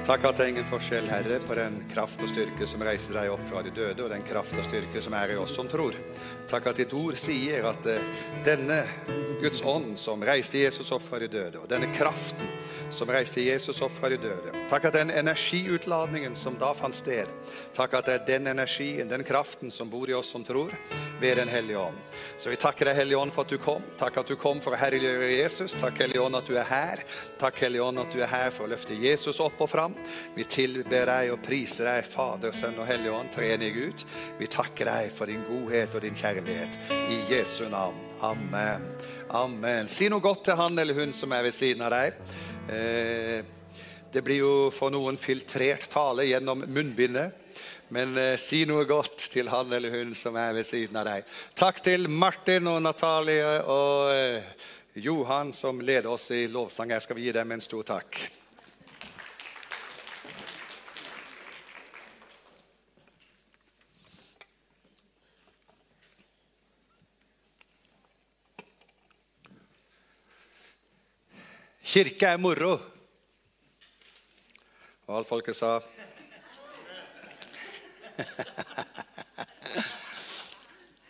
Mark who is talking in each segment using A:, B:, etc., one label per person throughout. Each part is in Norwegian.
A: Takk at det er ingen forskjell, Herre, på den kraft og styrke som reiste deg opp fra de døde, og den kraft og styrke som er i oss som tror. Takk at ditt ord sier at eh, denne Guds ånd som reiste Jesus opp fra de døde, og denne kraften som reiste Jesus opp fra de døde Takk at den energiutladningen som da fant sted, takk at det er den energien, den kraften som bor i oss som tror, ved Den hellige ånd. Så vi takker deg, Hellige ånd, for at du kom. Takk at du kom for å herliggjøre Jesus. Takk, Hellige ånd, at du er her. Takk, Hellige ånd, at du er her for å løfte Jesus opp og fram. Vi tilber deg og priser deg, Fader, Sønn og Hellig Ånd, treenig Gud. Vi takker deg for din godhet og din kjærlighet. I Jesu navn. Amen. Amen. Si noe godt til han eller hun som er ved siden av deg. Eh, det blir jo for noen filtrert tale gjennom munnbindet. Men eh, si noe godt til han eller hun som er ved siden av deg. Takk til Martin og Natalie og eh, Johan som leder oss i lovsang. Jeg skal gi dem en stor takk. Kirke er moro. Og alt folket sa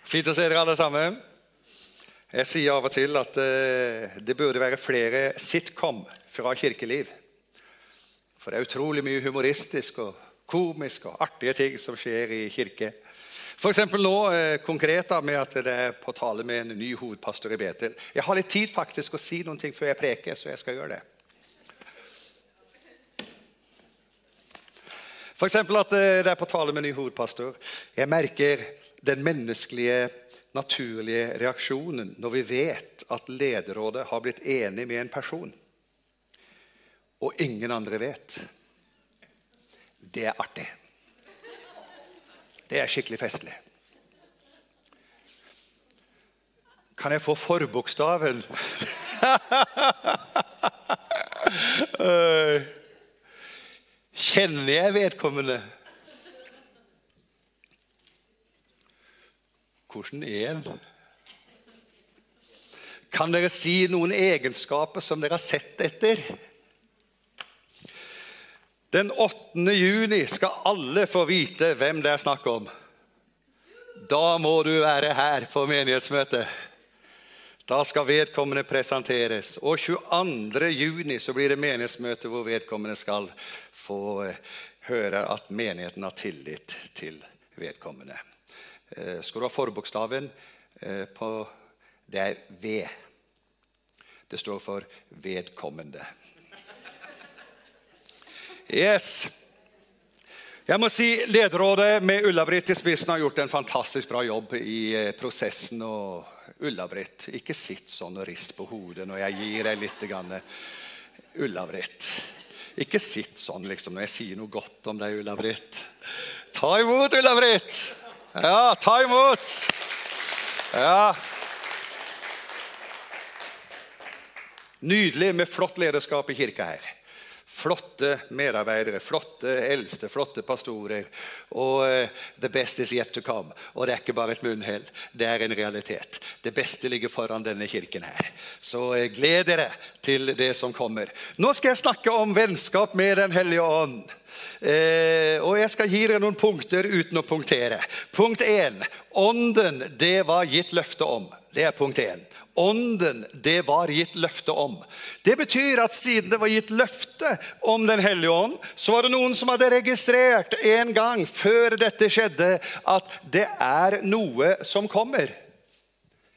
A: Fint å se dere alle sammen. Jeg sier av og til at uh, det burde være flere sitcom fra kirkeliv. For det er utrolig mye humoristisk og komisk og artige ting som skjer i kirke. F.eks. nå uh, konkret da, med at det er på tale med en ny hovedpastor i Betel. Jeg har litt tid faktisk å si noen ting før jeg preker, så jeg skal gjøre det. F.eks. at eh, det er på tale med en ny hovedpastor. Jeg merker den menneskelige, naturlige reaksjonen når vi vet at lederrådet har blitt enig med en person, og ingen andre vet. Det er artig. Det er skikkelig festlig. Kan jeg få forbokstaven? Kjenner jeg vedkommende? Hvordan er en? Kan dere si noen egenskaper som dere har sett etter? Den 8. juni skal alle få vite hvem det er snakk om. Da må du være her på menighetsmøtet. Da skal vedkommende presenteres. Og 22. juni så blir det menighetsmøte hvor vedkommende skal få eh, høre at menigheten har tillit til vedkommende. Eh, skal du ha forbokstaven eh, på Det er V. Det står for 'vedkommende'. Yes. Jeg må si Lederrådet med Ulla-Britt i spissen har gjort en fantastisk bra jobb i prosessen. og Ulla-Britt, ikke sitt sånn og rist på hodet når jeg gir deg litt Ulla-Britt. Ikke sitt sånn liksom, når jeg sier noe godt om deg, Ulla-Britt. Ta imot, Ulla-Britt! Ja, ta imot! Ja. Nydelig med flott lederskap i kirka her. Flotte medarbeidere, flotte eldste, flotte pastorer. Og uh, the best is yet to come. Og det er ikke bare et munnhell, det er en realitet. Det beste ligger foran denne kirken her. Så uh, gled dere til det som kommer. Nå skal jeg snakke om vennskap med Den hellige ånd. Uh, og jeg skal gi dere noen punkter uten å punktere. Punkt én. Ånden, det var gitt løfte om. Det er punkt én. Ånden det var gitt løfte om. Det betyr at siden det var gitt løfte om Den hellige ånd, så var det noen som hadde registrert en gang før dette skjedde, at det er noe som kommer.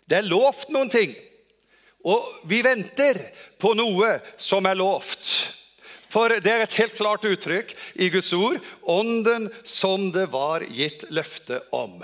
A: Det er lovt noen ting. Og vi venter på noe som er lovt. For det er et helt klart uttrykk i Guds ord ånden som det var gitt løfte om.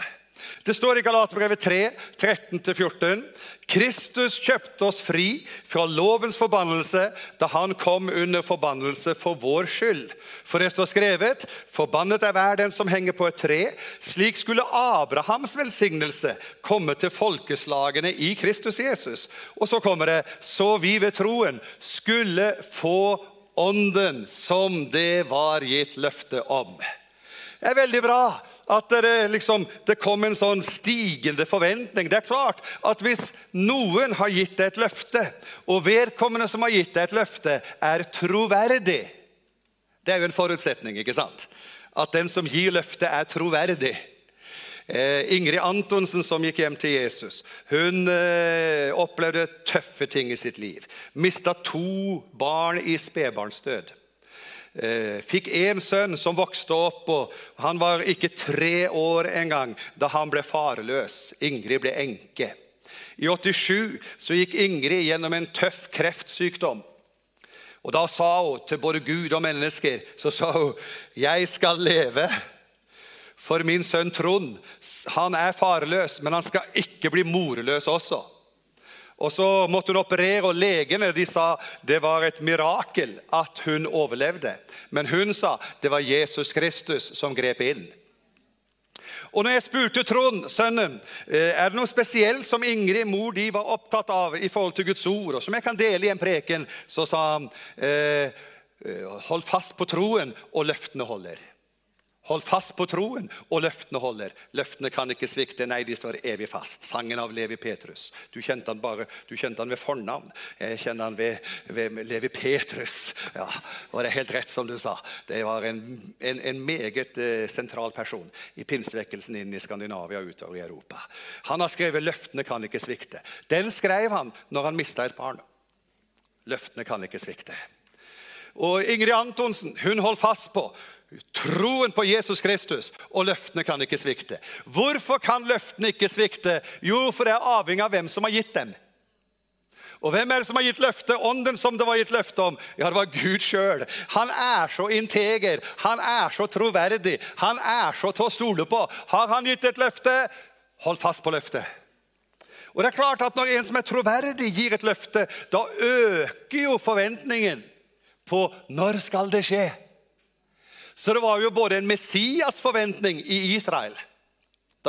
A: Det står i Galaterbrevet 3, 13-14. Kristus kjøpte oss fri fra lovens forbannelse da han kom under forbannelse for vår skyld. For det står skrevet, forbannet er hver den som henger på et tre. Slik skulle Abrahams velsignelse komme til folkeslagene i Kristus Jesus. Og så kommer det, så vi ved troen skulle få ånden som det var gitt løfte om. Det er veldig bra at det, liksom, det kom en sånn stigende forventning. Det er klart at hvis noen har gitt deg et løfte, og vedkommende som har gitt deg et løfte, er troverdig Det er jo en forutsetning. ikke sant? At den som gir løftet, er troverdig. Eh, Ingrid Antonsen, som gikk hjem til Jesus, hun eh, opplevde tøffe ting i sitt liv. Mista to barn i spedbarnsdød. Eh, fikk én sønn som vokste opp, og han var ikke tre år engang da han ble farløs. Ingrid ble enke. I 87 så gikk Ingrid gjennom en tøff kreftsykdom. Og Da sa hun til både Gud og mennesker så sa hun, 'Jeg skal leve.' For min sønn Trond han er farløs, men han skal ikke bli morløs også. Og Så måtte hun operere, og legene de sa det var et mirakel at hun overlevde. Men hun sa det var Jesus Kristus som grep inn. Og når jeg spurte Trond, sønnen, eh, er det noe spesielt som Ingrid, mor de var opptatt av i forhold til Guds ord, og som jeg kan dele i en preken, så sa han eh, eh hold fast på troen, og løftene holder. Hold fast på troen, og løftene holder. Løftene kan ikke svikte, nei, de står evig fast. Sangen av Levi Petrus. Du kjente han bare, du kjente han ved fornavn. Jeg kjenner han ved, ved Levi Petrus. Ja, og det er helt rett som du sa. Det var en, en, en meget eh, sentral person i pinsevekkelsen inn i Skandinavia og utover i Europa. Han har skrevet 'Løftene kan ikke svikte'. Den skrev han når han mista et barn. Løftene kan ikke svikte. Og Ingrid Antonsen hun holdt fast på Troen på Jesus Kristus og løftene kan ikke svikte. Hvorfor kan løftene ikke svikte? Jo, for det er avhengig av hvem som har gitt dem. Og hvem er det som har gitt løftet? Ånden som det var gitt løfte om? Ja, det var Gud sjøl. Han er så integer, han er så troverdig, han er så til å stole på. Har han gitt et løfte, hold fast på løftet. Og det er klart at Når en som er troverdig, gir et løfte, da øker jo forventningen på når skal det skje. Så det var jo både en Messias-forventning i Israel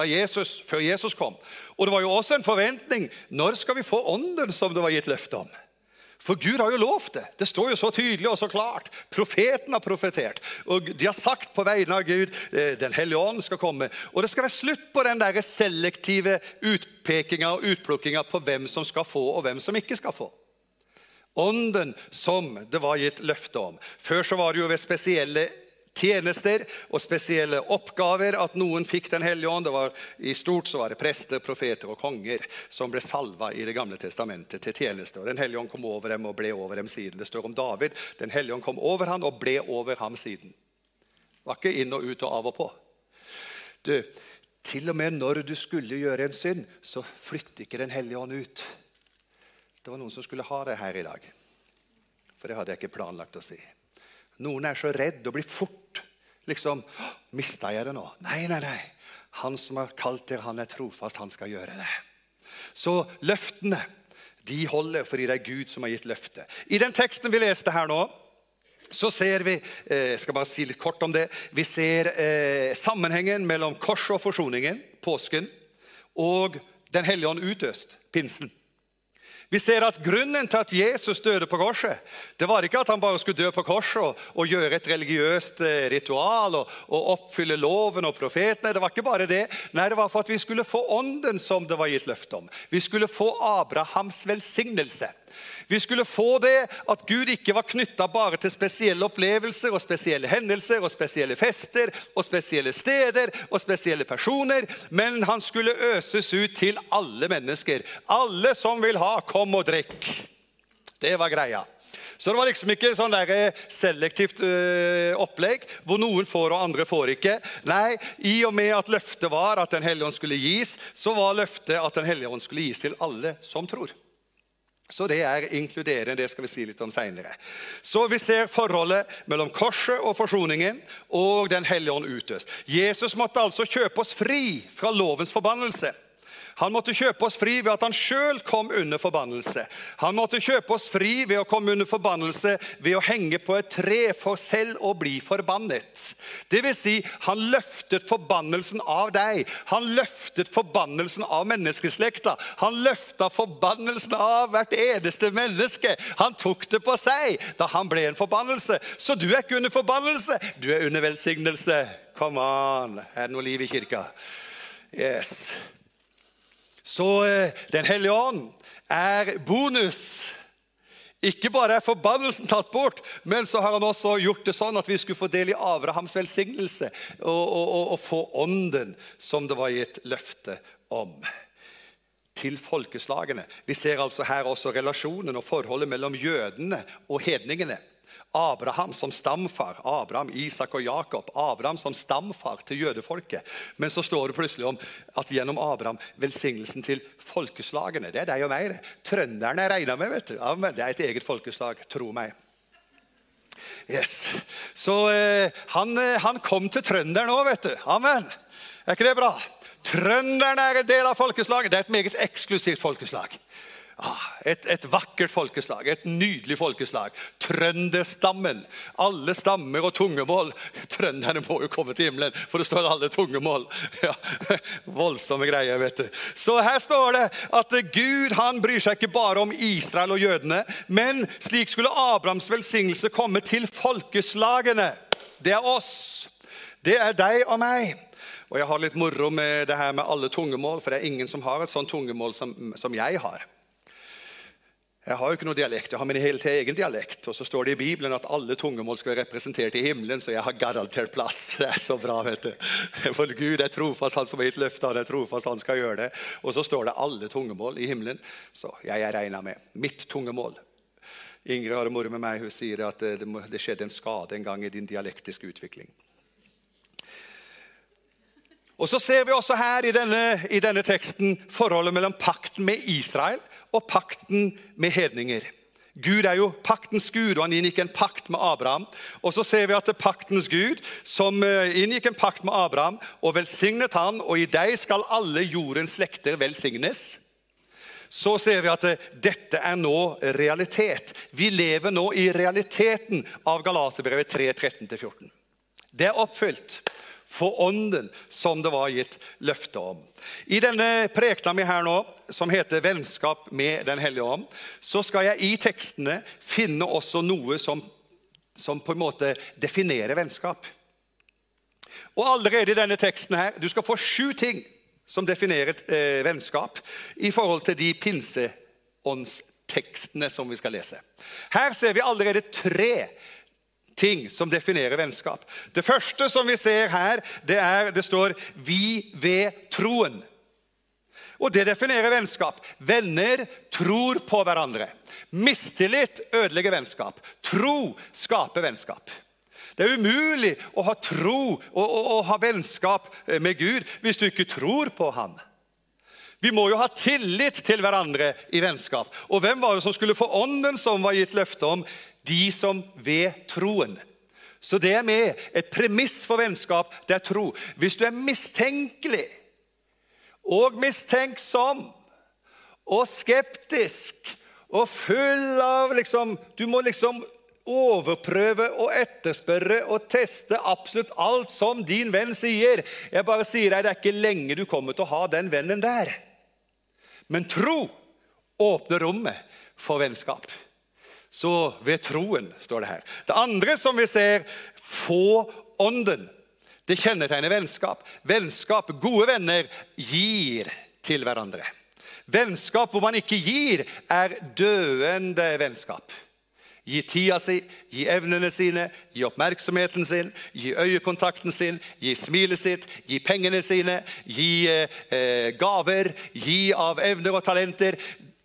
A: Jesus, før Jesus kom, og det var jo også en forventning når skal vi få ånden som det var gitt løfte om. For Gud har jo lovt det. Det står jo så tydelig og så klart. Profeten har profetert. Og de har sagt på vegne av Gud eh, Den hellige ånd skal komme. Og det skal være slutt på den der selektive utpekinga og utplukkinga på hvem som skal få, og hvem som ikke skal få. Ånden som det var gitt løfte om. Før så var det jo ved spesielle tjenester og spesielle oppgaver at noen fikk Den hellige ånd. Det var, I stort så var det prester, profeter og konger som ble salva i Det gamle testamentet til tjeneste. Og Den hellige ånd kom over dem og ble over dem siden. Det står om David. Den hellige ånd kom over ham og ble over ham siden. Det var ikke inn og ut og av og på. Du, til og med når du skulle gjøre en synd, så flytter ikke Den hellige ånd ut. Det var noen som skulle ha det her i dag. For det hadde jeg ikke planlagt å si. Noen er så redd og blir fort liksom Mista jeg det nå? Nei, nei, nei. Han som har kalt dere, han er trofast. Han skal gjøre det. Så løftene de holder fordi det er Gud som har gitt løftet. I den teksten vi leste her nå, så ser vi eh, jeg skal bare si litt kort om det, vi ser eh, sammenhengen mellom korset og forsoningen, påsken, og Den hellige ånd utøst, pinsen. Vi ser at Grunnen til at Jesus døde på korset, det var ikke at han bare skulle dø på korset og, og gjøre et religiøst eh, ritual og, og, oppfylle loven og profetene. Det var ikke bare det. Nei, det var for at vi skulle få ånden som det var gitt løfte om. Vi skulle få Abrahams velsignelse. Vi skulle få det at Gud ikke var knytta bare til spesielle opplevelser og spesielle hendelser og spesielle fester og spesielle steder og spesielle personer, men han skulle øses ut til alle mennesker. Alle som vil ha, kom og drikk. Det var greia. Så det var liksom ikke sånn der eh, selektivt øh, opplegg hvor noen får og andre får ikke. Nei, i og med at løftet var at Den hellige ånd skulle gis, så var løftet at Den hellige ånd skulle gis til alle som tror. Så det er inkluderende. Det skal vi si litt om seinere. Så vi ser forholdet mellom korset og forsoningen og Den hellige ånd utøst. Jesus måtte altså kjøpe oss fri fra lovens forbannelse. Han måtte kjøpe oss fri ved at han sjøl kom under forbannelse. Han måtte kjøpe oss fri ved å komme under forbannelse ved å henge på et tre for selv å bli forbannet. Det vil si, han løftet forbannelsen av deg. Han løftet forbannelsen av menneskeslekta. Han løfta forbannelsen av hvert eneste menneske. Han tok det på seg da han ble en forbannelse. Så du er ikke under forbannelse, du er under velsignelse. Come on. Er det noe liv i kirka? Yes. Så eh, Den hellige ånd er bonus Ikke bare er forbannelsen tatt bort, men så har han også gjort det sånn at vi skulle få del i Abrahams velsignelse og, og, og, og få ånden som det var gitt løfte om. Til folkeslagene. Vi ser altså her også relasjonen og forholdet mellom jødene og hedningene. Abraham som stamfar. Abraham, Isak og Jakob. Abraham som stamfar til jødefolket. Men så står det plutselig om at gjennom Abraham velsignelsen til folkeslagene. Det er deg og meg. det. Trønderne er regna med. vet du. Ja, det er et eget folkeslag. Tro meg. Yes. Så eh, han, eh, han, kom til trønderen òg, vet du. Amen. Er ikke det bra? Trønderne er en del av folkeslaget. Det er et meget eksklusivt folkeslag. Ah, et, et, vakkert folkeslag, et nydelig folkeslag. Trønderstammen. Alle stammer og tungemål. Trønderne må jo komme til himmelen, for det står alle tungemål. Ja, voldsomme greier, vet du. Så her står det at Gud han bryr seg ikke bare om Israel og jødene, men slik skulle Abrahams velsignelse komme til folkeslagene. Det er oss. Det er deg og meg. Og Jeg har litt moro med det her med alle tungemål, for det er ingen som har et sånt tungemål som, som jeg har. Jeg har jo ikke noe dialekt, jeg har min helt egen dialekt. Og så står det i Bibelen at alle tungemål skal være representert i himmelen, så jeg har garantert plass. Det er så bra, vet du. For Gud er trofast, han som har gitt løftet, han er trofast, han skal gjøre det. Og så står det alle tungemål i himmelen, så jeg er regna med. Mitt tungemål. Ingrid har en moro med meg. Hun sier at det, det skjedde en skade en gang i din dialektiske utvikling. Og Så ser vi også her i denne, i denne teksten forholdet mellom pakten med Israel og pakten med hedninger. Gud er jo paktens gud, og han inngikk en pakt med Abraham. Og så ser vi at det er paktens gud som eh, inngikk en pakt med Abraham og velsignet han, og i deg skal alle jordens slekter velsignes. Så ser vi at eh, dette er nå realitet. Vi lever nå i realiteten av Galaterbrevet 3, 13-14. Det er oppfylt for ånden som det var gitt løfte om. I denne prekena mi her nå, som heter 'Vennskap med Den hellige ånd', så skal jeg i tekstene finne også noe som, som på en måte definerer vennskap. Og allerede i denne teksten her, Du skal få sju ting som definerer eh, vennskap i forhold til de pinseåndstekstene som vi skal lese. Her ser vi allerede tre ting som definerer vennskap. Det første som vi ser her, det, er, det står 'vi ved troen'. Og Det definerer vennskap. Venner tror på hverandre. Mistillit ødelegger vennskap. Tro skaper vennskap. Det er umulig å ha tro og, og, og ha vennskap med Gud hvis du ikke tror på Han. Vi må jo ha tillit til hverandre i vennskap. Og hvem var det som skulle få ånden som var gitt løfte om? De som ved troen. Så det er med. Et premiss for vennskap det er tro. Hvis du er mistenkelig og mistenksom og skeptisk og full av liksom Du må liksom overprøve og etterspørre og teste absolutt alt som din venn sier. Jeg bare sier deg, Det er ikke lenge du kommer til å ha den vennen der. Men tro åpner rommet for vennskap. Så ved troen, står det her. Det andre som vi ser, få ånden. Det kjennetegner vennskap. Vennskap, Gode venner gir til hverandre. Vennskap hvor man ikke gir, er døende vennskap. Gi tida si, gi evnene sine, gi oppmerksomheten sin, gi øyekontakten sin, gi smilet sitt, gi pengene sine, gi eh, gaver, gi av evner og talenter.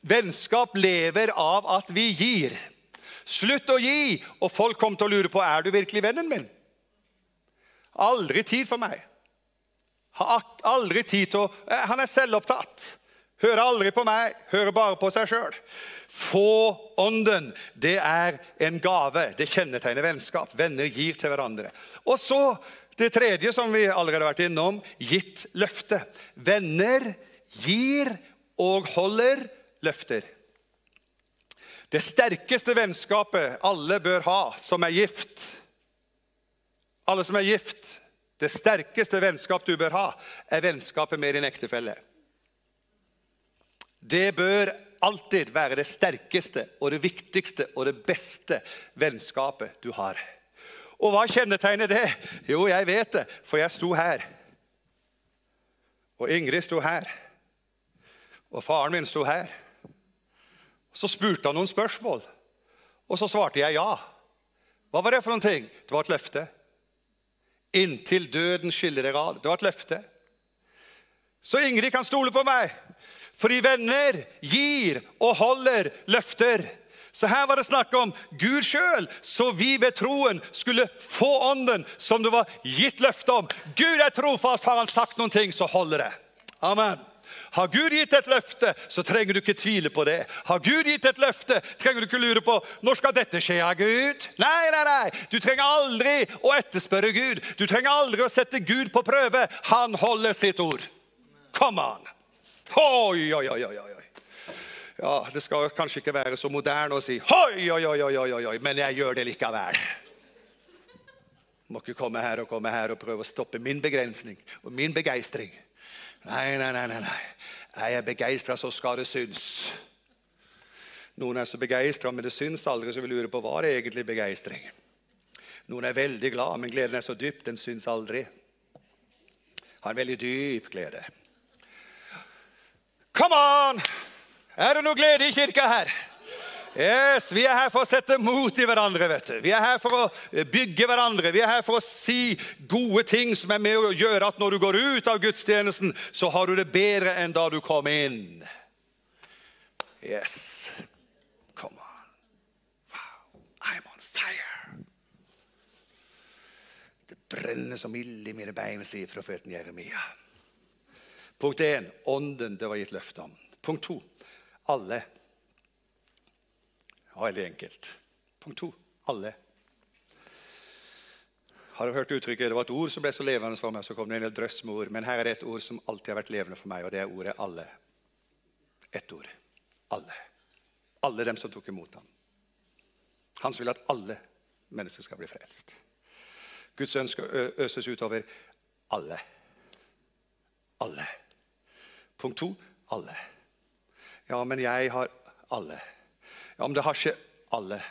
A: Vennskap lever av at vi gir. Slutt å gi! Og folk kom til å lure på er du virkelig vennen min. Aldri tid for meg. Aldri tid til å eh, Han er selvopptatt. Hører aldri på meg, hører bare på seg sjøl. Få ånden. Det er en gave. Det kjennetegner vennskap. Venner gir til hverandre. Og så det tredje som vi allerede har vært innom gitt løfte. Venner gir og holder løfter. Det sterkeste vennskapet alle bør ha som er gift Alle som er gift, det sterkeste vennskap du bør ha, er vennskapet med din ektefelle. Det bør alltid være det sterkeste og det viktigste og det beste vennskapet du har. Og hva kjennetegner det? Jo, jeg vet det, for jeg sto her. Og Ingrid sto her. Og faren min sto her. Så spurte han noen spørsmål. Og så svarte jeg ja. Hva var det for noen ting? Det var et løfte. Inntil døden skiller dere ad. Det var et løfte. Så Ingrid kan stole på meg. Fordi venner gir og holder løfter. Så her var det snakk om Gud sjøl, så vi ved troen skulle få ånden som det var gitt løfte om. Gud er trofast, har han sagt noen ting, så holder det. Amen. Har Gud gitt et løfte, så trenger du ikke tvile på det. Har Gud gitt et løfte, trenger du ikke lure på når skal dette skje av Gud. Nei, nei, nei. Du trenger aldri å etterspørre Gud. Du trenger aldri å sette Gud på prøve. Han holder sitt ord. Come on. Oi, oi, oi, oi, oi. Ja, Det skal kanskje ikke være så moderne å si oi, oi, oi, oi, oi, oi, men jeg gjør det likevel. Må ikke komme her og komme her og prøve å stoppe min begrensning og min begeistring. Nei, nei, nei. nei, nei. Jeg er begeistra, så skal det synes. Noen er så begeistra, men det syns aldri, så vi lurer på hva er egentlig begeistring. Noen er veldig glad, men gleden er så dyp, den syns aldri. Har en veldig dyp glede. Come on! Er det noe glede i kirka her? Yes, Vi er her for å sette mot i hverandre. vet du. Vi er her for å bygge hverandre. Vi er her for å si gode ting som er med å gjøre at når du går ut av gudstjenesten, så har du det bedre enn da du kom inn. Yes. Come on. Wow. I'm on fire. Det brenner som ild i mine bein, sier profeten Jeremia. Punkt 1. Ånden det var gitt løfte om. Punkt 2. Alle. Ja, veldig enkelt. Punkt 2. Alle. Har du hørt uttrykket? Det var et ord som ble så levende for meg. så kom det en drøss med ord, Men her er det et ord som alltid har vært levende for meg, og det er ordet 'alle'. Ett ord. Alle. Alle dem som tok imot ham. Han som vil at alle mennesker skal bli frelst. Guds ønske øses utover alle. Alle. Punkt to alle. Ja, men jeg har alle. Ja, men det har ikke alle.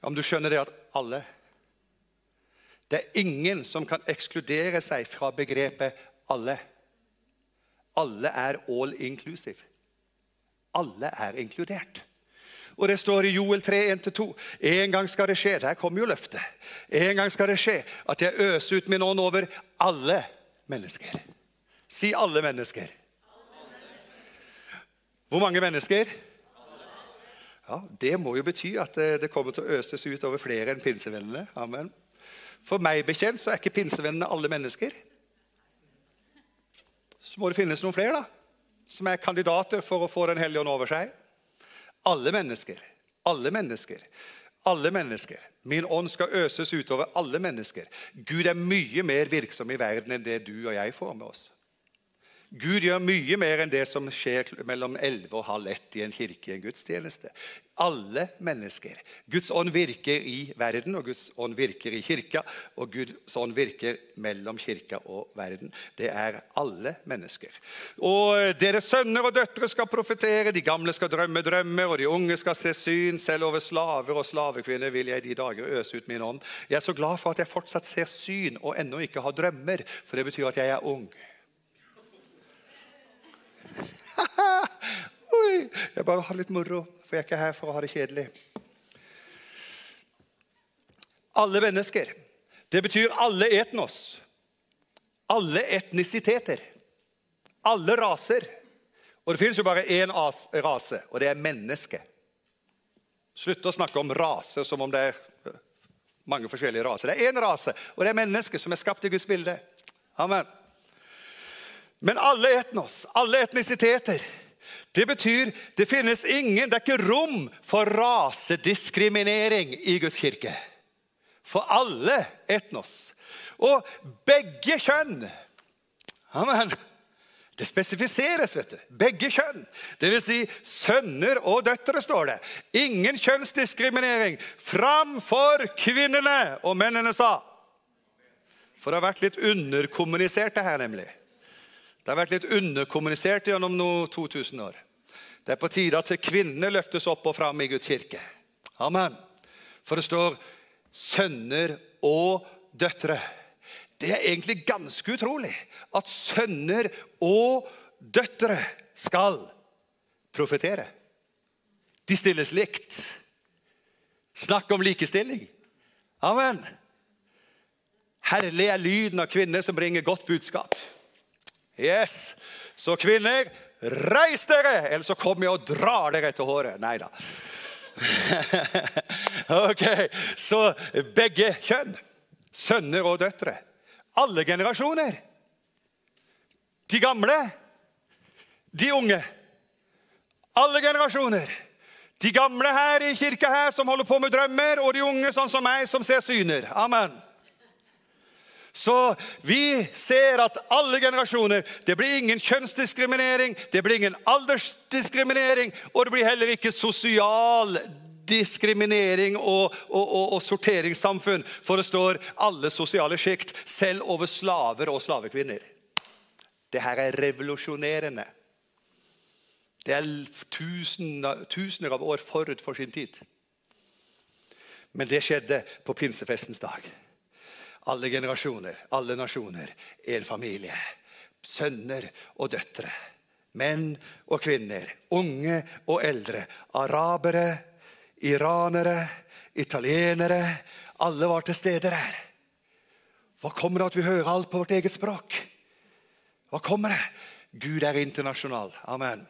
A: Ja, men du skjønner det at alle Det er ingen som kan ekskludere seg fra begrepet alle. Alle er all inclusive. Alle er inkludert. Og det står i Joel 3, 1-2. En gang skal det skje. Der kommer jo løftet. En gang skal det skje at jeg øser ut min ånd over alle mennesker. Si alle mennesker. Hvor mange mennesker? Ja, Det må jo bety at det kommer til å øses ut over flere enn pinsevennene. Amen. For meg bekjent så er ikke pinsevennene alle mennesker. Så må det finnes noen flere da, som er kandidater for å få Den hellige ånd over seg. Alle mennesker. Alle mennesker. Alle mennesker. Min ånd skal øses utover alle mennesker. Gud er mye mer virksom i verden enn det du og jeg får med oss. Gud gjør mye mer enn det som skjer mellom 11 og halv ett i en kirke i en gudstjeneste. Alle mennesker. Guds ånd virker i verden, og Guds ånd virker i kirka. Og Guds ånd virker mellom kirka og verden. Det er alle mennesker. Og Deres sønner og døtre skal profetere, de gamle skal drømme drømmer, og de unge skal se syn. Selv over slaver og slavekvinner vil jeg de dager øse ut min ånd. Jeg er så glad for at jeg fortsatt ser syn og ennå ikke har drømmer, for det betyr at jeg er ung. jeg bare har litt moro, for jeg er ikke her for å ha det kjedelig. Alle mennesker. Det betyr alle etnos. Alle etnisiteter. Alle raser. Og det finnes jo bare én rase, og det er mennesket. Slutt å snakke om raser som om det er øh, mange forskjellige raser. Det er én rase, og det er mennesket som er skapt i Guds bilde. Amen. Men alle etnos, alle etnisiteter det betyr det finnes ingen, det er ikke rom for rasediskriminering i Guds kirke. For alle etnos. Og begge kjønn. Amen. Det spesifiseres, vet du. Begge kjønn. Det vil si sønner og døtre, står det. Ingen kjønnsdiskriminering framfor kvinnene. Og mennene sa For det har vært litt underkommunisert, det her, nemlig. Det har vært litt underkommunisert gjennom noe 2000 år. Det er på tide at kvinnene løftes opp og fram i Guds kirke. Amen. For det står 'sønner og døtre'. Det er egentlig ganske utrolig at sønner og døtre skal profetere. De stilles likt. Snakk om likestilling. Amen. Herlig er lyden av kvinner som bringer godt budskap. Yes. Så kvinner, reis dere, ellers så kommer jeg og drar dere etter håret. Nei da. ok, Så begge kjønn, sønner og døtre, alle generasjoner. De gamle, de unge. Alle generasjoner. De gamle her i kirka her som holder på med drømmer, og de unge sånn som meg som ser syner. Amen. Så vi ser at alle generasjoner Det blir ingen kjønnsdiskriminering, det blir ingen aldersdiskriminering, og det blir heller ikke sosial diskriminering og, og, og, og sorteringssamfunn. For det står alle sosiale sjikt, selv over slaver og slavekvinner. Det her er revolusjonerende. Det er tusener, tusener av år forut for sin tid. Men det skjedde på pinsefestens dag. Alle generasjoner, alle nasjoner, en familie. Sønner og døtre. Menn og kvinner. Unge og eldre. Arabere, iranere, italienere. Alle var til stede der. Hva kommer det at vi hører alt på vårt eget språk? Hva kommer det? Gud er internasjonal. Amen.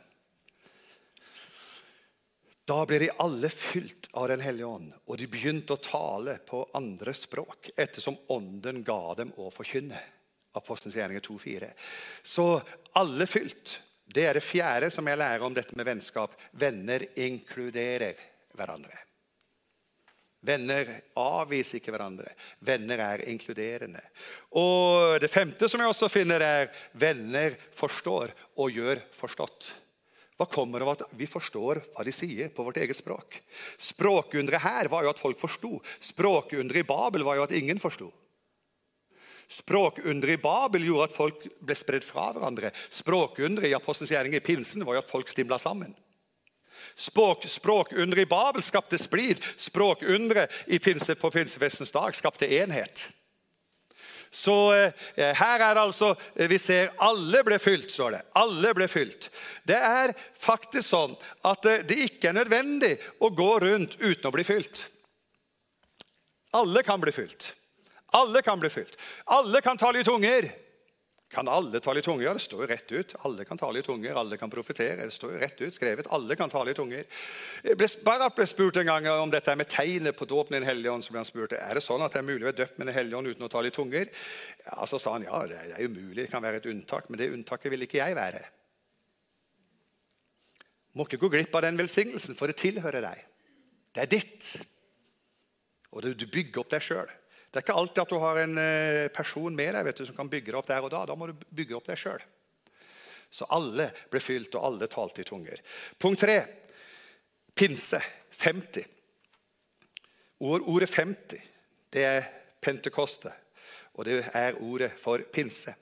A: Da ble de alle fylt av Den hellige ånd, og de begynte å tale på andre språk ettersom ånden ga dem å forkynne. Apostelens gjerninger 2,4. Så alle fylt. Det er det fjerde som jeg lærer om dette med vennskap. Venner inkluderer hverandre. Venner avviser ikke hverandre. Venner er inkluderende. Og Det femte som jeg også finner, er venner forstår og gjør forstått. Hva kommer av at vi forstår hva de sier på vårt eget språk? Språkunderet her var jo at folk forsto. Språkunderet i Babel var jo at ingen forsto. Språkunderet i Babel gjorde at folk ble spredd fra hverandre. Språkunderet i Apostelens gjerning i pinsen var jo at folk stimla sammen. Språk, språkunderet i Babel skapte splid. Språkunderet på pinsefestens dag skapte enhet. Så eh, her er det altså eh, Vi ser alle ble fylt, står det. Alle ble fylt. Det er faktisk sånn at eh, det ikke er nødvendig å gå rundt uten å bli fylt. Alle kan bli fylt. Alle kan bli fylt. Alle kan tale i tunger. Kan alle tale i tunger? Ja, det står jo rett ut. Alle kan tale i tunger, alle kan profetere. Det står jo rett ut skrevet. Alle kan tale i tunger. Barat ble spurt en gang om dette med tegnet på dåpen i Den hellige ånd. så ble han spurt, Er det sånn at det er mulig å være døpt med Den hellige ånd uten å tale i tunger? Ja, Så sa han ja, det er umulig, det kan være et unntak, men det unntaket vil ikke jeg være. Må ikke gå glipp av den velsignelsen, for det tilhører deg. Det er ditt. Og du bygger opp deg sjøl. Det er ikke alltid at du har en eh, person med deg du, som kan bygge deg opp der og da. Da må du bygge opp deg sjøl. Så alle ble fylt, og alle talte i tunger. Punkt tre. Pinse. 50. ordet 50 det er pentekoste, og det er ordet for pinse.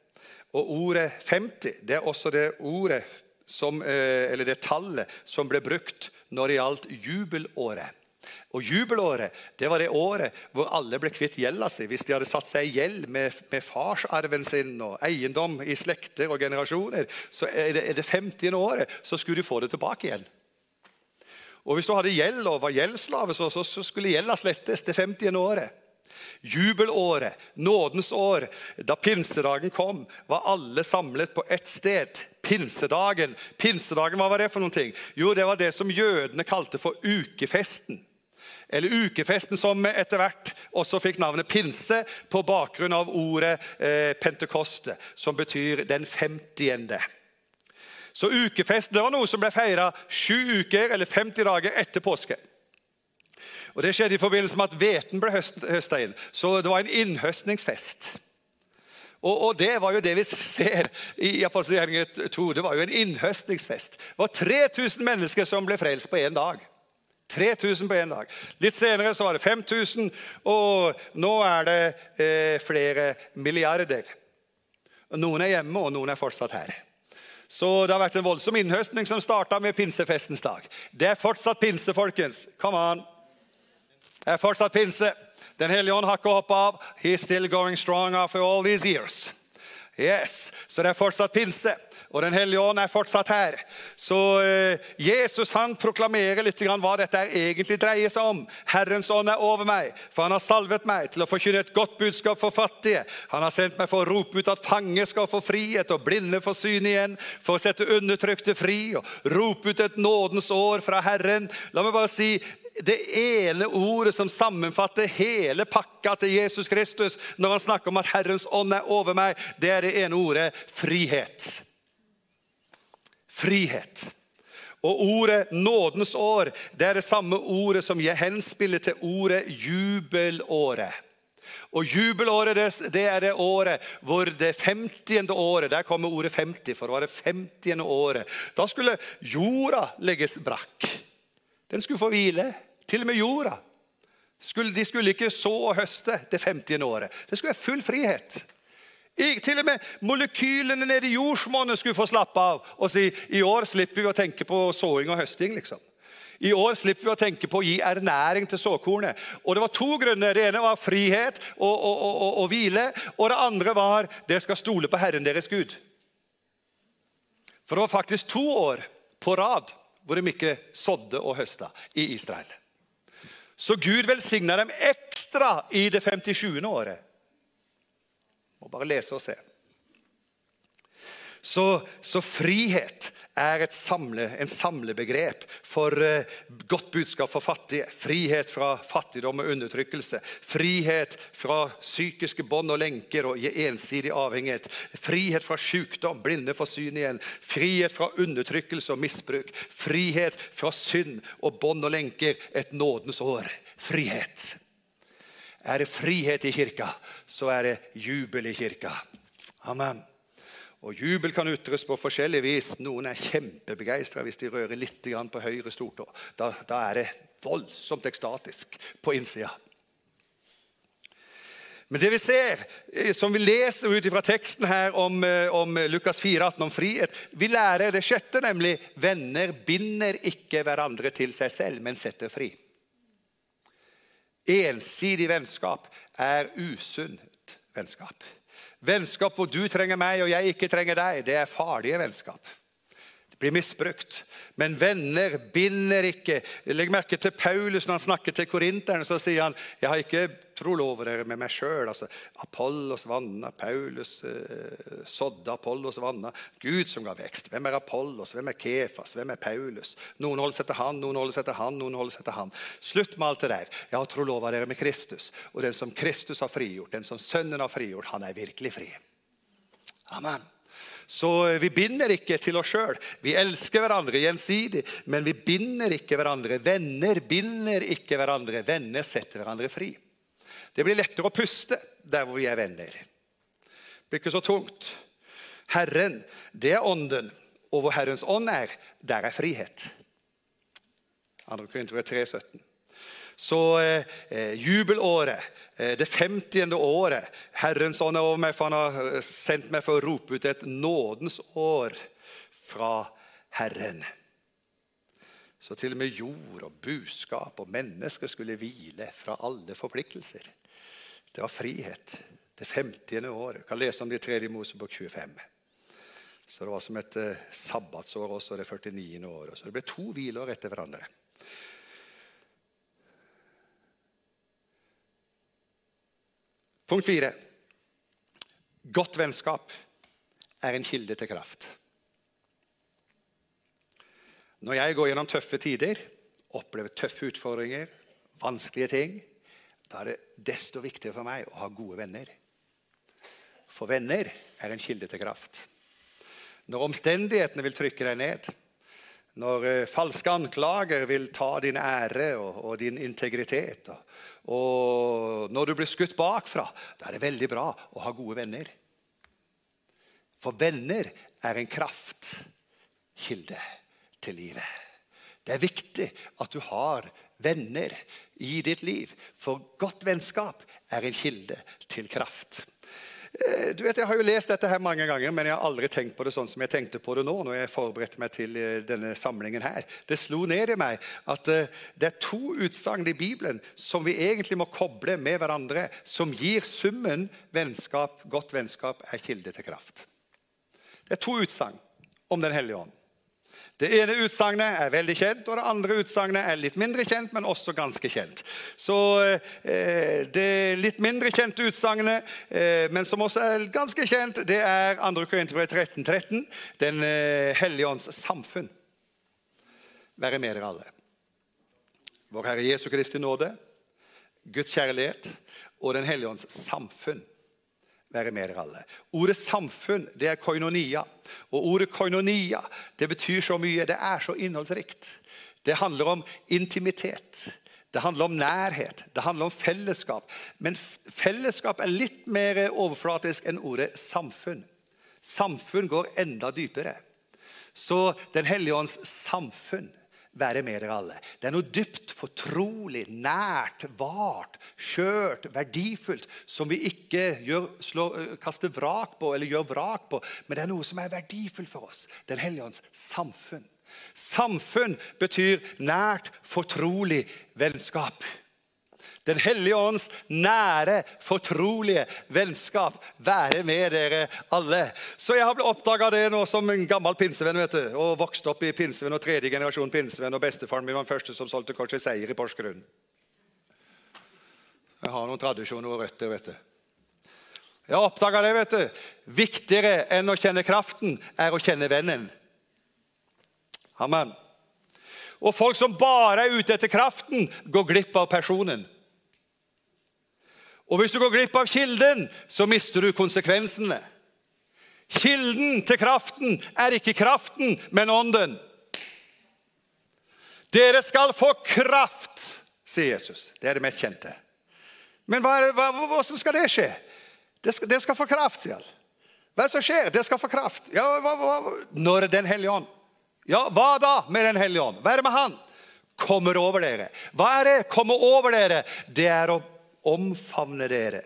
A: Og ordet 50 det er også det ordet som, eh, eller det tallet som ble brukt når det gjaldt jubelåret. Og Jubelåret det var det året hvor alle ble kvitt gjelda si. Hvis de hadde satt seg i gjeld med, med, farsarven sin og eiendom i slekter og generasjoner, så er det, er det 50. året så skulle de få det tilbake igjen. Og Hvis du hadde gjeld og var gjeldsslave, så, så, så skulle gjelda slettes det 50. året. Jubelåret, nådens år, da pinsedagen kom, var alle samlet på ett sted. Pinsedagen. Pinsedagen, Hva var det for noen ting? Jo, Det var det som jødene kalte for ukefesten eller ukefesten, som etter hvert også fikk navnet pinse på bakgrunn av ordet eh, pentekoste, som betyr den femtiende. Så ukefesten var noe som ble feira sju uker eller 50 dager etter påske. Og Det skjedde i forbindelse med at hveten ble høsta inn. Så det var en innhøstningsfest. Og, og, det var jo det vi ser i Apostelgjerningen 2. Det var jo en innhøstningsfest. Det var 3000 mennesker som ble frelst på én dag. 3000 på én dag. Litt senere så var det 5000, og nå er det eh, flere milliarder. Noen er hjemme, og noen er fortsatt her. Så det har vært en voldsom innhøstning som starta med pinsefestens dag. Det er fortsatt pinse, folkens. Come on. Det er fortsatt pinse. Den hellige ånd har ikke hoppa av. He's still going strong after all these years. Yes, Så det er fortsatt pinse, og Den hellige ånd er fortsatt her. Så eh, Jesus han proklamerer litt grann hva dette egentlig dreier seg om. Herrens ånd er over meg, for han har salvet meg til å forkynne et godt budskap for fattige. Han har sendt meg for å rope ut at fange skal få frihet, og blinde få syn igjen, for å sette undertrykte fri og rope ut et nådens år fra Herren. La meg bare si det ene ordet som sammenfatter hele pakka til Jesus Kristus når han snakker om at Herrens ånd er over meg, det er det ene ordet frihet. Frihet. Og ordet 'nådens år' det er det samme ordet som henspiller til ordet 'jubelåret'. Og Jubelåret det er det året hvor det 50. året Der kommer ordet 50, for det var det 50. året. Da skulle jorda legges brakk. Den skulle få hvile. Til og med jorda. de skulle ikke så og høste det 50. året. Det skulle være full frihet. Til og med molekylene nede i jordsmonnet skulle få slappe av og si i år slipper vi å tenke på såing og høsting. liksom. I år slipper vi å tenke på å gi ernæring til såkornet. Og Det var to grunner. Det ene var frihet og, og, og, og hvile. Og det andre var det skal stole på Herren deres Gud. For det var faktisk to år på rad hvor de ikke sådde og høsta i Israel. Så Gud velsigna dem ekstra i det 57. året. Må bare lese og se. Så, så frihet er samle, en samlebegrep for eh, godt budskap for fattige. Frihet fra fattigdom og undertrykkelse. Frihet fra psykiske bånd og lenker og ensidig avhengighet. Frihet fra sykdom, blinde for syn igjen. Frihet fra undertrykkelse og misbruk. Frihet fra synd og bånd og lenker. Et nådens år. Frihet. Er det frihet i kirka, så er det jubel i kirka. Amen. Og Jubel kan utres på forskjellig vis. Noen er kjempebegeistra hvis de rører litt på høyre stortå. Da, da er det voldsomt ekstatisk på innsida. Men det vi ser, eh, som vi leser ut fra teksten her om, eh, om Lukas 4, 18, om frihet Vi lærer det sjette, nemlig venner binder ikke hverandre til seg selv, men setter fri. Ensidig vennskap er usunt vennskap. Vennskap hvor du trenger meg og jeg ikke trenger deg, det er farlige vennskap. Blir misbrukt. Men venner binder ikke. Legg merke til Paulus når han snakker til korinterne. Så sier han jeg har ikke trolover dere med meg sjøl. Altså, Apollos vanna, Paulus eh, sådde, Apollos vanna. Gud som ga vekst. Hvem er Apollos? Hvem er Kefas? Hvem er Paulus? Noen holder seg til han, noen holder seg til han, noen holder seg til han. Slutt med alt det der. Jeg har trolova dere med Kristus. Og den som Kristus har frigjort, den som Sønnen har frigjort, han er virkelig fri. Amen. Så eh, vi binder ikke til oss sjøl. Vi elsker hverandre gjensidig, men vi binder ikke hverandre. Venner binder ikke hverandre. Venner setter hverandre fri. Det blir lettere å puste der hvor vi er venner. Det blir ikke så tungt. Herren, det er ånden. Og hvor Herrens ånd er, der er frihet. 2. Korinter 3, 17. Så eh, eh, jubelåret, eh, det 50. året Herrens ånd er over meg, for han har eh, sendt meg for å rope ut et nådens år fra Herren. Så til og med jord og buskap og mennesker skulle hvile fra alle forpliktelser. Det var frihet. Det 50. året. Jeg kan lese om det i 3. Mosebok 25. Så det var som et eh, sabbatsår også, det 49. året. Så det ble to hvileår etter hverandre. Punkt fire. Godt vennskap er en kilde til kraft. Når jeg går gjennom tøffe tider, opplever tøffe utfordringer, vanskelige ting, da er det desto viktigere for meg å ha gode venner. For venner er en kilde til kraft. Når omstendighetene vil trykke deg ned, når uh, falske anklager vil ta din ære og, og din integritet, og, og, når du blir skutt bakfra, da er det veldig bra å ha gode venner. For venner er en kraftkilde til livet. Det er viktig at du har venner i ditt liv, for godt vennskap er en kilde til kraft. Eh, du vet, Jeg har jo lest dette her mange ganger, men jeg har aldri tenkt på det sånn som jeg tenkte på det nå. når jeg forberedte meg til eh, denne samlingen her. Det slo ned i meg at eh, det er to utsagn i Bibelen som vi egentlig må koble med hverandre, som gir summen vennskap, godt vennskap er kilde til kraft. Det er to utsagn om Den hellige ånd. Det ene utsagnet er veldig kjent, og det andre utsagnet er litt mindre kjent, men også ganske kjent. Så eh, Det litt mindre kjente utsagnet, eh, men som også er ganske kjent, det er 2. Korinterbrev 13, 13, Den eh, hellige ånds samfunn. Være med dere alle. Vår Herre Jesu Kristi nåde, Guds kjærlighet og Den hellige ånds samfunn være med dere alle. Ordet samfunn det er koinonia. Og ordet koinonia det betyr så mye. Det er så innholdsrikt. Det handler om intimitet. Det handler om nærhet. Det handler om fellesskap. Men fellesskap er litt mer overflatisk enn ordet samfunn. Samfunn går enda dypere. Så Den hellige ånds samfunn være med dere alle. Det er noe dypt, fortrolig, nært, vart, skjørt, verdifullt som vi ikke gjør, slår, kaster vrak på eller gjør vrak på, men det er noe som er verdifullt for oss. Den hellige ånds samfunn. Samfunn betyr nært, fortrolig vennskap. Den hellige ånds nære, fortrolige vennskap være med dere alle. Så jeg har blitt oppdaga det nå som en gammel pinsevenn. vet du, Og vokst opp i pinsevenn og tredje generasjon pinsevenn. Og bestefaren min var den første som solgte Korset Seier i Porsgrunn. Jeg har noen tradisjoner og røtter, vet du. Jeg har oppdaga det. vet du. Viktigere enn å kjenne kraften er å kjenne vennen. Amen. Og folk som bare er ute etter kraften, går glipp av personen. Og hvis du går glipp av kilden, så mister du konsekvensene. Kilden til kraften er ikke kraften, men ånden. Dere skal få kraft, sier Jesus. Det er det mest kjente. Men hva hvordan skal det skje? Det skal, det skal få kraft, sier han. Hva er det som skjer? Det skal få kraft. Ja, hva, hva, når Den hellige ånd. Ja, hva da med Den hellige ånd? Hva er det med Han? Kommer over dere. Hva er det? Kommer over dere. Det er å omfavne dere,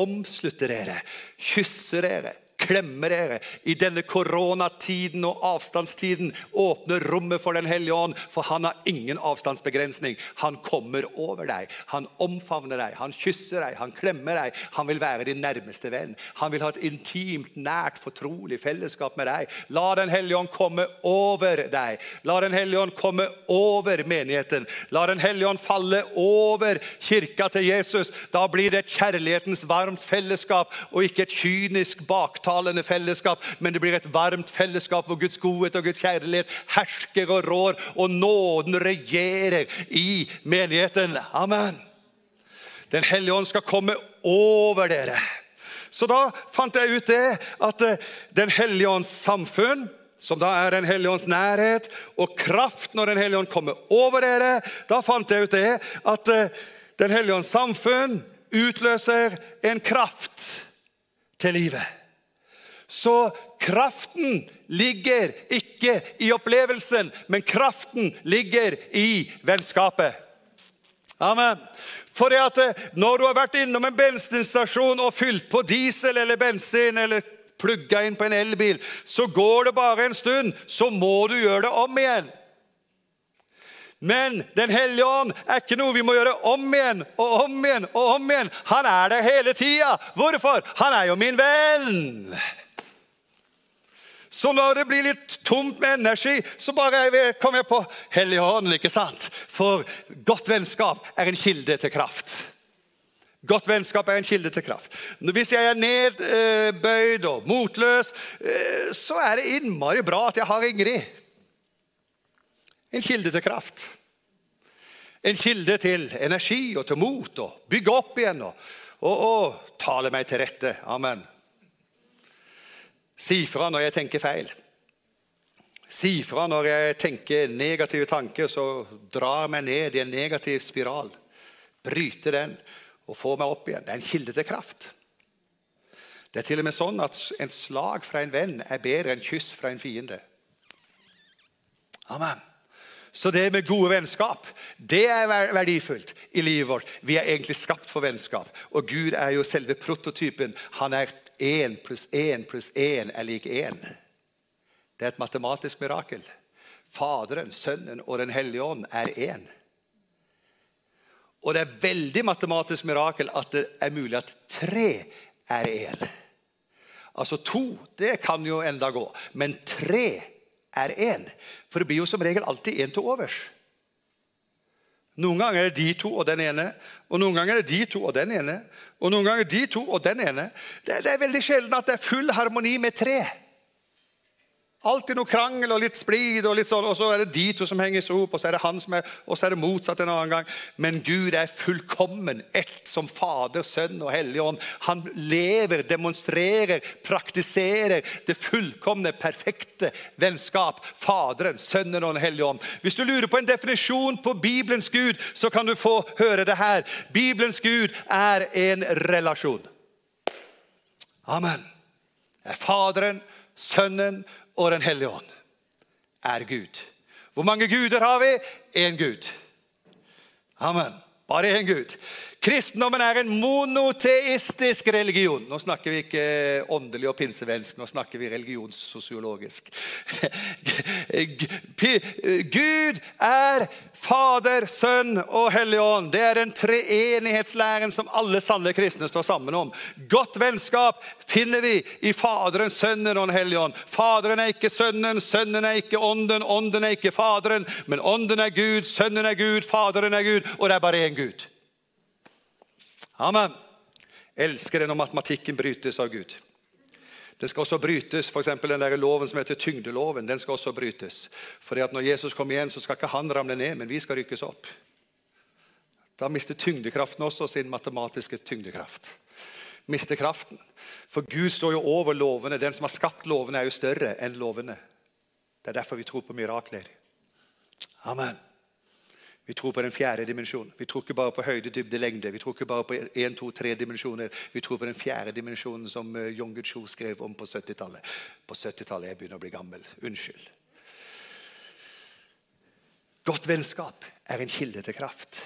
A: omslutte dere, kysse dere, klemme dere i denne koronatiden og avstandstiden. Åpne rommet for Den hellige ånd, for han har ingen avstandsbegrensning. Han kommer over deg, han omfavner deg, han kysser deg, han klemmer deg. Han vil være din nærmeste venn. Han vil ha et intimt, nært, fortrolig fellesskap med deg. La Den hellige ånd komme over deg. La Den hellige ånd komme over menigheten. La Den hellige ånd falle over kirka til Jesus. Da blir det et kjærlighetens varmt fellesskap og ikke et kynisk baktale tiltalende fellesskap, men det blir et varmt fellesskap hvor Guds godhet og Guds kjærlighet hersker og rår, og nåden regjerer i menigheten. Amen. Den hellige ånd skal komme over dere. Så da fant jeg ut det at eh, Den hellige ånds samfunn som da er Den hellige ånds nærhet og kraft når Den hellige ånd kommer over dere. Da fant jeg ut det at eh, Den hellige ånds samfunn utløser en kraft til livet. Så kraften ligger ikke i opplevelsen, men kraften ligger i vennskapet. Amen. For at eh, Når du har vært innom en bensinstasjon og fylt på diesel eller bensin eller plugga inn på en elbil, så går det bare en stund, så må du gjøre det om igjen. Men Den hellige ånd er ikke noe vi må gjøre om igjen og om igjen. og om igjen. Han er der hele tida. Hvorfor? Han er jo min venn. Så når det blir litt tomt med energi, så bare kommer jeg på Helligånden. ikke sant? For godt vennskap er en kilde til kraft. Godt vennskap er en kilde til kraft. Hvis jeg er nedbøyd og motløs, eh, så er det innmari bra at jeg har Ingrid. En kilde til kraft. En kilde til energi og til mot og bygge opp igjen og, og, og tale meg til rette. Amen. Si fra når jeg tenker feil. Si fra når jeg tenker negative tanker, så drar meg ned i en negativ spiral. Bryte den og få meg opp igjen. Det er en kilde til kraft. Det er til og med sånn at en slag fra en venn er bedre enn kyss fra en fiende. Amen. Så det med gode vennskap det er verdifullt i livet vårt. Vi er egentlig skapt for vennskap. Og Gud er jo selve prototypen. Han er én pluss én pluss én er lik én. Det er et matematisk mirakel. Faderen, Sønnen og Den hellige ånd er én. Og det er veldig matematisk mirakel at det er mulig at tre er én. Altså to, det kan jo enda gå. Men tre er én. For det blir jo som regel alltid én til overs. Noen ganger er det de to og den ene, og noen ganger er det de to og den ene. Og noen ganger de to og den ene. Det, det er veldig sjelden at det er full harmoni med tre. Alltid noe krangel og litt splid, og litt sånn, og så er det de to som henger opp. og så er det han som er, og så er det motsatt en annen gang. Men Gud er fullkommen, ett som Fader, Sønn og Hellig Ånd. Han lever, demonstrerer, praktiserer det fullkomne, perfekte vennskap. Faderen, Sønnen og Den hellige ånd. Hvis du lurer på en definisjon på Bibelens Gud, så kan du få høre det her. Bibelens Gud er en relasjon. Amen. Det er Faderen, Sønnen og Den hellige ånd er Gud. Hvor mange guder har vi? Én Gud. Amen. Bare én Gud. Kristendommen er en monoteistisk religion. Nå snakker vi ikke åndelig og pinsevensk, nå snakker vi religionssosiologisk. Gud er Fader, Sønn og Hellig Ånd. Det er den treenighetslæren som alle sanne kristne står sammen om. Godt vennskap finner vi i Faderen, Sønnen og Den hellige ånd. Faderen er ikke Sønnen, Sønnen er ikke Ånden, Ånden er ikke Faderen. Men Ånden er Gud, Sønnen er Gud, Faderen er Gud, og det er bare én Gud. Amen. Elsker det når matematikken brytes av Gud. Den skal også brytes, f.eks. den der loven som heter tyngdeloven. den skal også brytes. Fordi at Når Jesus kommer igjen, så skal ikke han ramle ned, men vi skal rykkes opp. Da mister tyngdekraften også sin matematiske tyngdekraft. Mister kraften. For Gud står jo over lovene. Den som har skapt lovene, er jo større enn lovene. Det er derfor vi tror på mirakler. Amen. Vi tror på den fjerde dimensjonen. Vi tror ikke bare på høyde, dybde, lengde. Vi tror ikke bare på én, to, tre dimensjoner. Vi tror på den fjerde dimensjonen som eh, Jon Gudsjo skrev om på 70-tallet. På 70-tallet jeg begynner å bli gammel. Unnskyld. Godt vennskap er en kilde til kraft.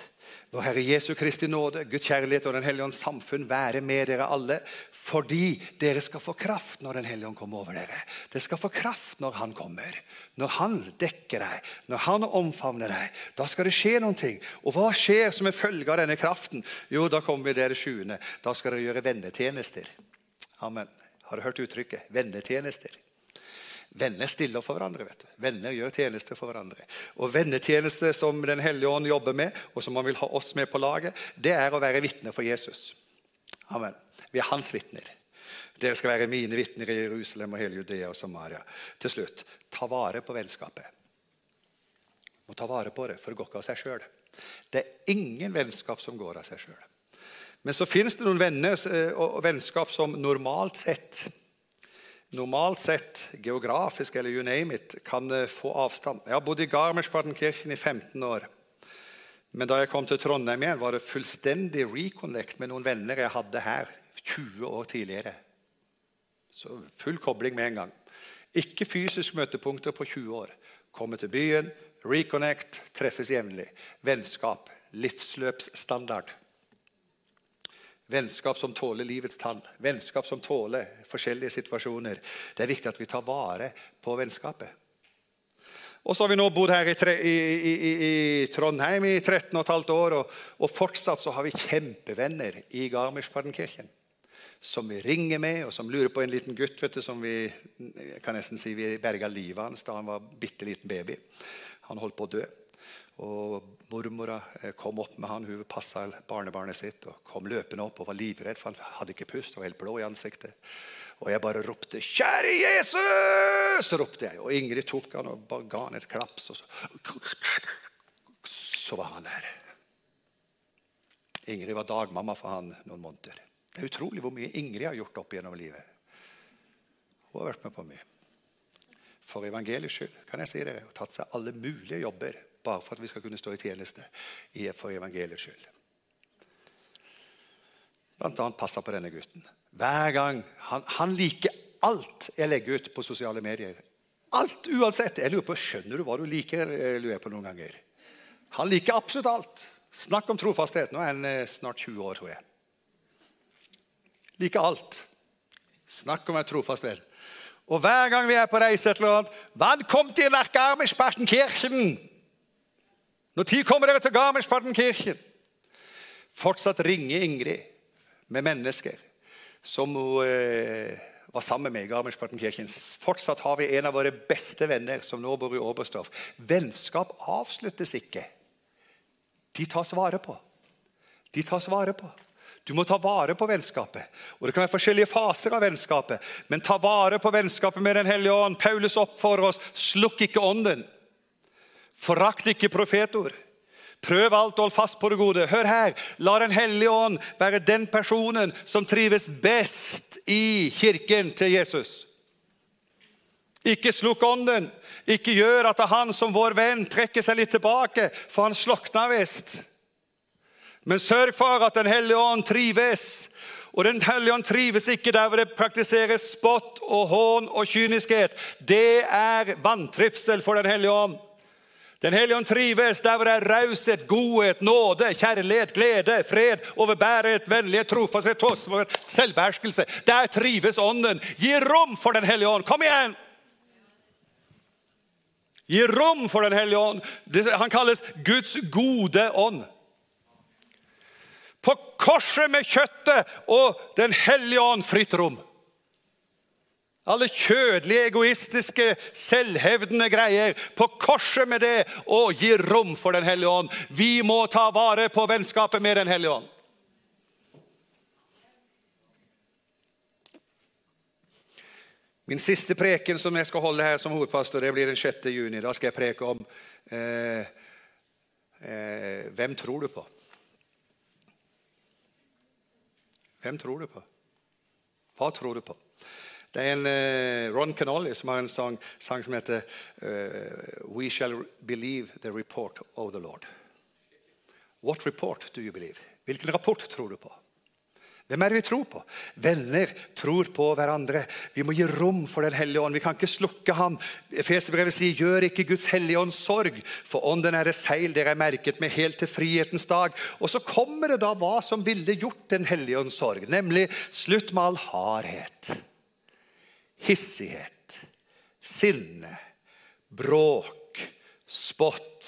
A: Vår Herre Jesu Kristi nåde, Guds kjærlighet og Den hellige ånds samfunn være med dere alle, fordi dere skal få kraft når Den hellige ånd kommer over dere. Dere skal få kraft når Han kommer. Når Han dekker deg, når Han omfavner deg. Da skal det skje noen ting. Og hva skjer som en følge av denne kraften? Jo, da kommer vi dere sjuende. Da skal dere gjøre vennetjenester. Amen. Har du hørt uttrykket? Vennetjenester. Venner stiller for hverandre. vet du. Venner gjør tjeneste for hverandre. Og Vennetjeneste som Den hellige ånd jobber med, og som han vil ha oss med på laget, det er å være vitne for Jesus. Amen. Vi er hans vitner. Dere skal være mine vitner i Jerusalem og hele Judea og Samaria. Til slutt, ta vare på vennskapet. Må ta vare på det, for det går ikke av seg sjøl. Det er ingen vennskap som går av seg sjøl. Men så fins det noen venner eh, og vennskap som normalt sett normalt sett, geografisk eller you name it, kan eh, få avstand. Jeg har bodd i Garmisch-Partenkirchen i 15 år. Men da jeg kom til Trondheim igjen, var det fullstendig reconnect med noen venner jeg hadde her 20 år tidligere. Så full kobling med en gang. Ikke fysisk møtepunkter på 20 år. Komme til byen, reconnect, treffes jevnlig. Vennskap. Livsløpsstandard. Vennskap som tåler livets tann. Vennskap som tåler forskjellige situasjoner. Det er viktig at vi tar vare på vennskapet. Og så har vi nå bodd her i, i, i, i Trondheim i 13 15 år, og, og, fortsatt så har vi kjempevenner i Garmisch-Partenkirchen. Som vi ringer med, og som lurer på en liten gutt vet du, som vi kan nesten si vi berga livet hans da han var bitte liten baby. Han holdt på å dø. Og Mormora eh, kom opp med han, hun passa barnebarnet sitt og kom løpende opp og var livredd, for han hadde ikke pust og var helt blå i ansiktet. Og jeg bare ropte 'Kjære Jesus!' ropte jeg. Og Ingrid tok han og bare ga han et klaps. Og så, så var han der. Ingrid var dagmamma for han noen måneder. Det er utrolig hvor mye Ingrid har gjort opp gjennom livet. Hun har vært med på mye. For evangeliets skyld kan jeg si dere, har tatt seg alle mulige jobber bare for at vi skal kunne stå i tjeneste for evangeliets skyld. Blant annet passa på denne gutten. Hver gang. Han, han, liker alt jeg legger ut på sosiale medier. Alt, uansett. Jeg lurer på, Skjønner du hva du liker? lurer jeg på noen ganger. Han liker absolutt alt. Snakk om trofasthet. Nå er han eh, snart 20 år, tror jeg. Liker alt. Snakk om en trofast. Og hver gang vi er på reise et eller annet Wann kommt ihr nach Garmisch-Partenkirchen? Når tid kommer dere til Garmisch-Partenkirchen? Fortsatt ringer Ingrid med mennesker som hun eh, var sammen med i Garmisch-Partenkirchen. Fortsatt har vi en av våre beste venner som nå bor i Oberstdorf. Vennskap avsluttes ikke. De tas vare på. De tas vare på. Du må ta vare på vennskapet. Og Det kan være forskjellige faser av vennskapet, men ta vare på vennskapet med Den hellige ånd. Paulus oppfordrer oss slukk ikke ånden. Forakt ikke profetord. Prøv alt hold fast på det gode. Hør her. La Den hellige ånd være den personen som trives best i kirken til Jesus. Ikke slukk ånden. Ikke gjør at han som vår venn trekker seg litt tilbake, for han slokna visst. Men sørg for at Den hellige ånd trives. Og Den hellige ånd trives ikke der hvor det praktiseres spott og hån og kyniskhet. Det er vantrivsel for Den hellige ånd. Den hellige ånd trives der hvor det er raushet, godhet, nåde, kjærlighet, glede, fred, overbæret, vennlighet, trofasthet, tålmodighet, selvbeherskelse. Der trives Ånden. Gi rom for Den hellige ånd. Kom igjen! Gi rom for Den hellige ånd. Han kalles Guds gode ånd. På korset med kjøttet og Den hellige ånd fritt rom. Alle kjødelige, egoistiske, selvhevdende greier. På korset med det og gi rom for Den hellige ånd. Vi må ta vare på vennskapet med Den hellige ånd. Min siste preken som jeg skal holde her som hovedpastor, det blir den 6. juni. Da skal jeg preke om eh, eh, hvem tror du på? Hvem tror du på? Hva tror du på? Det er en uh, Ron Canolly som har en sang, sang som heter uh, We shall believe the report of the Lord. What report do you believe? Hvilken rapport tror du på? Hvem er det vi tror på? Venner tror på hverandre. Vi må gi rom for Den hellige ånd. Vi kan ikke slukke ham. Efeserbrevet sier, 'Gjør ikke Guds hellige ånd sorg', for ånden er det seil dere er merket med helt til frihetens dag. Og så kommer det da hva som ville gjort Den hellige ånd sorg, nemlig slutt med all hardhet, hissighet, sinne, bråk, spott.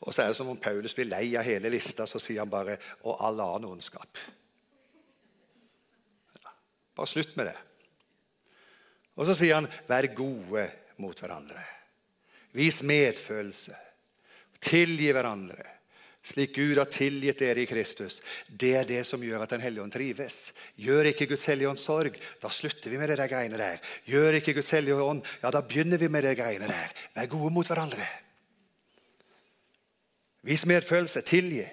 A: Og så er det som om Paulus blir lei av hele lista, så sier han bare 'og all annen ondskap'. Bare slutt med det. Og så sier han, 'Vær gode mot hverandre'. Vis medfølelse. Tilgi hverandre. Slik Gud har tilgitt dere i Kristus. Det er det som gjør at Den hellige ånd trives. Gjør ikke Guds hellige ånd sorg, da slutter vi med det der greiene der. Gjør ikke Guds hellige ånd, ja, da begynner vi med det greiene der. Vær gode mot hverandre. Vis medfølelse. Tilgi.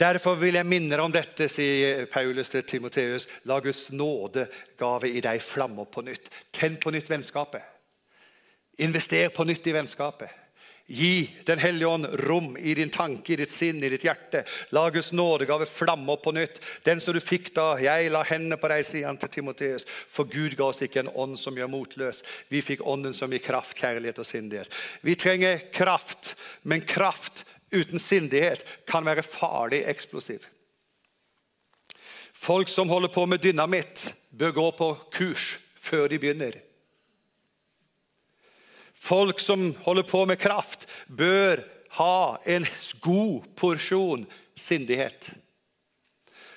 A: Derfor vil jeg minne deg om dette, sier Paulus til Timoteus. La Guds nådegave i deg flamme opp på nytt. Tenn på nytt vennskapet. Invester på nytt i vennskapet. Gi Den hellige ånd rom i din tanke, i ditt sinn, i ditt hjerte. La Guds nådegave flamme opp på nytt. Den som du fikk da jeg la hendene på deg, sier han til Timoteus. For Gud ga oss ikke en ånd som gjør motløs. Vi fikk ånden som gir kraft, kjærlighet og sindighet. Vi trenger kraft, men kraft uten sindighet kan være farlig eksplosiv. Folk som holder på med dynamitt, bør gå på kurs før de begynner. Folk som holder på med kraft, bør ha en god porsjon sindighet.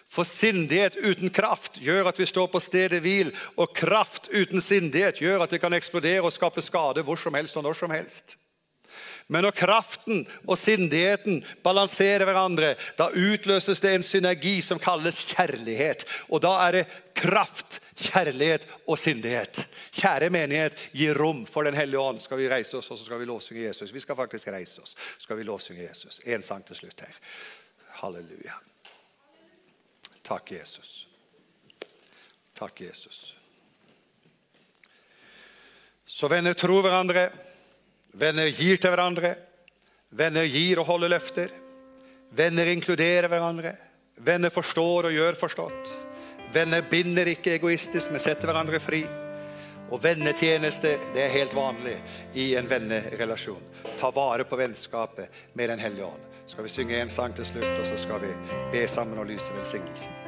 A: For sindighet uten kraft gjør at vi står på stedet hvil, og kraft uten sindighet gjør at det kan eksplodere og skape skade hvor som helst og når som helst. Men når kraften og sindigheten balanserer hverandre, da utløses det en synergi som kalles kjærlighet. Og da er det kraft, kjærlighet og sindighet. Kjære menighet, gi rom for Den hellige ånd. Skal vi reise oss, og så skal vi lovsynge Jesus. Vi skal faktisk reise oss. Skal vi lovsynge Jesus. En sang til slutt her. Halleluja. Takk, Jesus. Takk, Jesus. Så venner tror hverandre. Venner gir til hverandre. Venner gir og holder løfter. Venner inkluderer hverandre. Venner forstår og gjør forstått. Venner binder ikke egoistisk, men setter hverandre fri. Og vennetjeneste det er helt vanlig i en vennerelasjon. Ta vare på vennskapet med Den hellige ånd. Skal vi synge en sang til slutt, og så skal vi be sammen og lyse velsignelsen.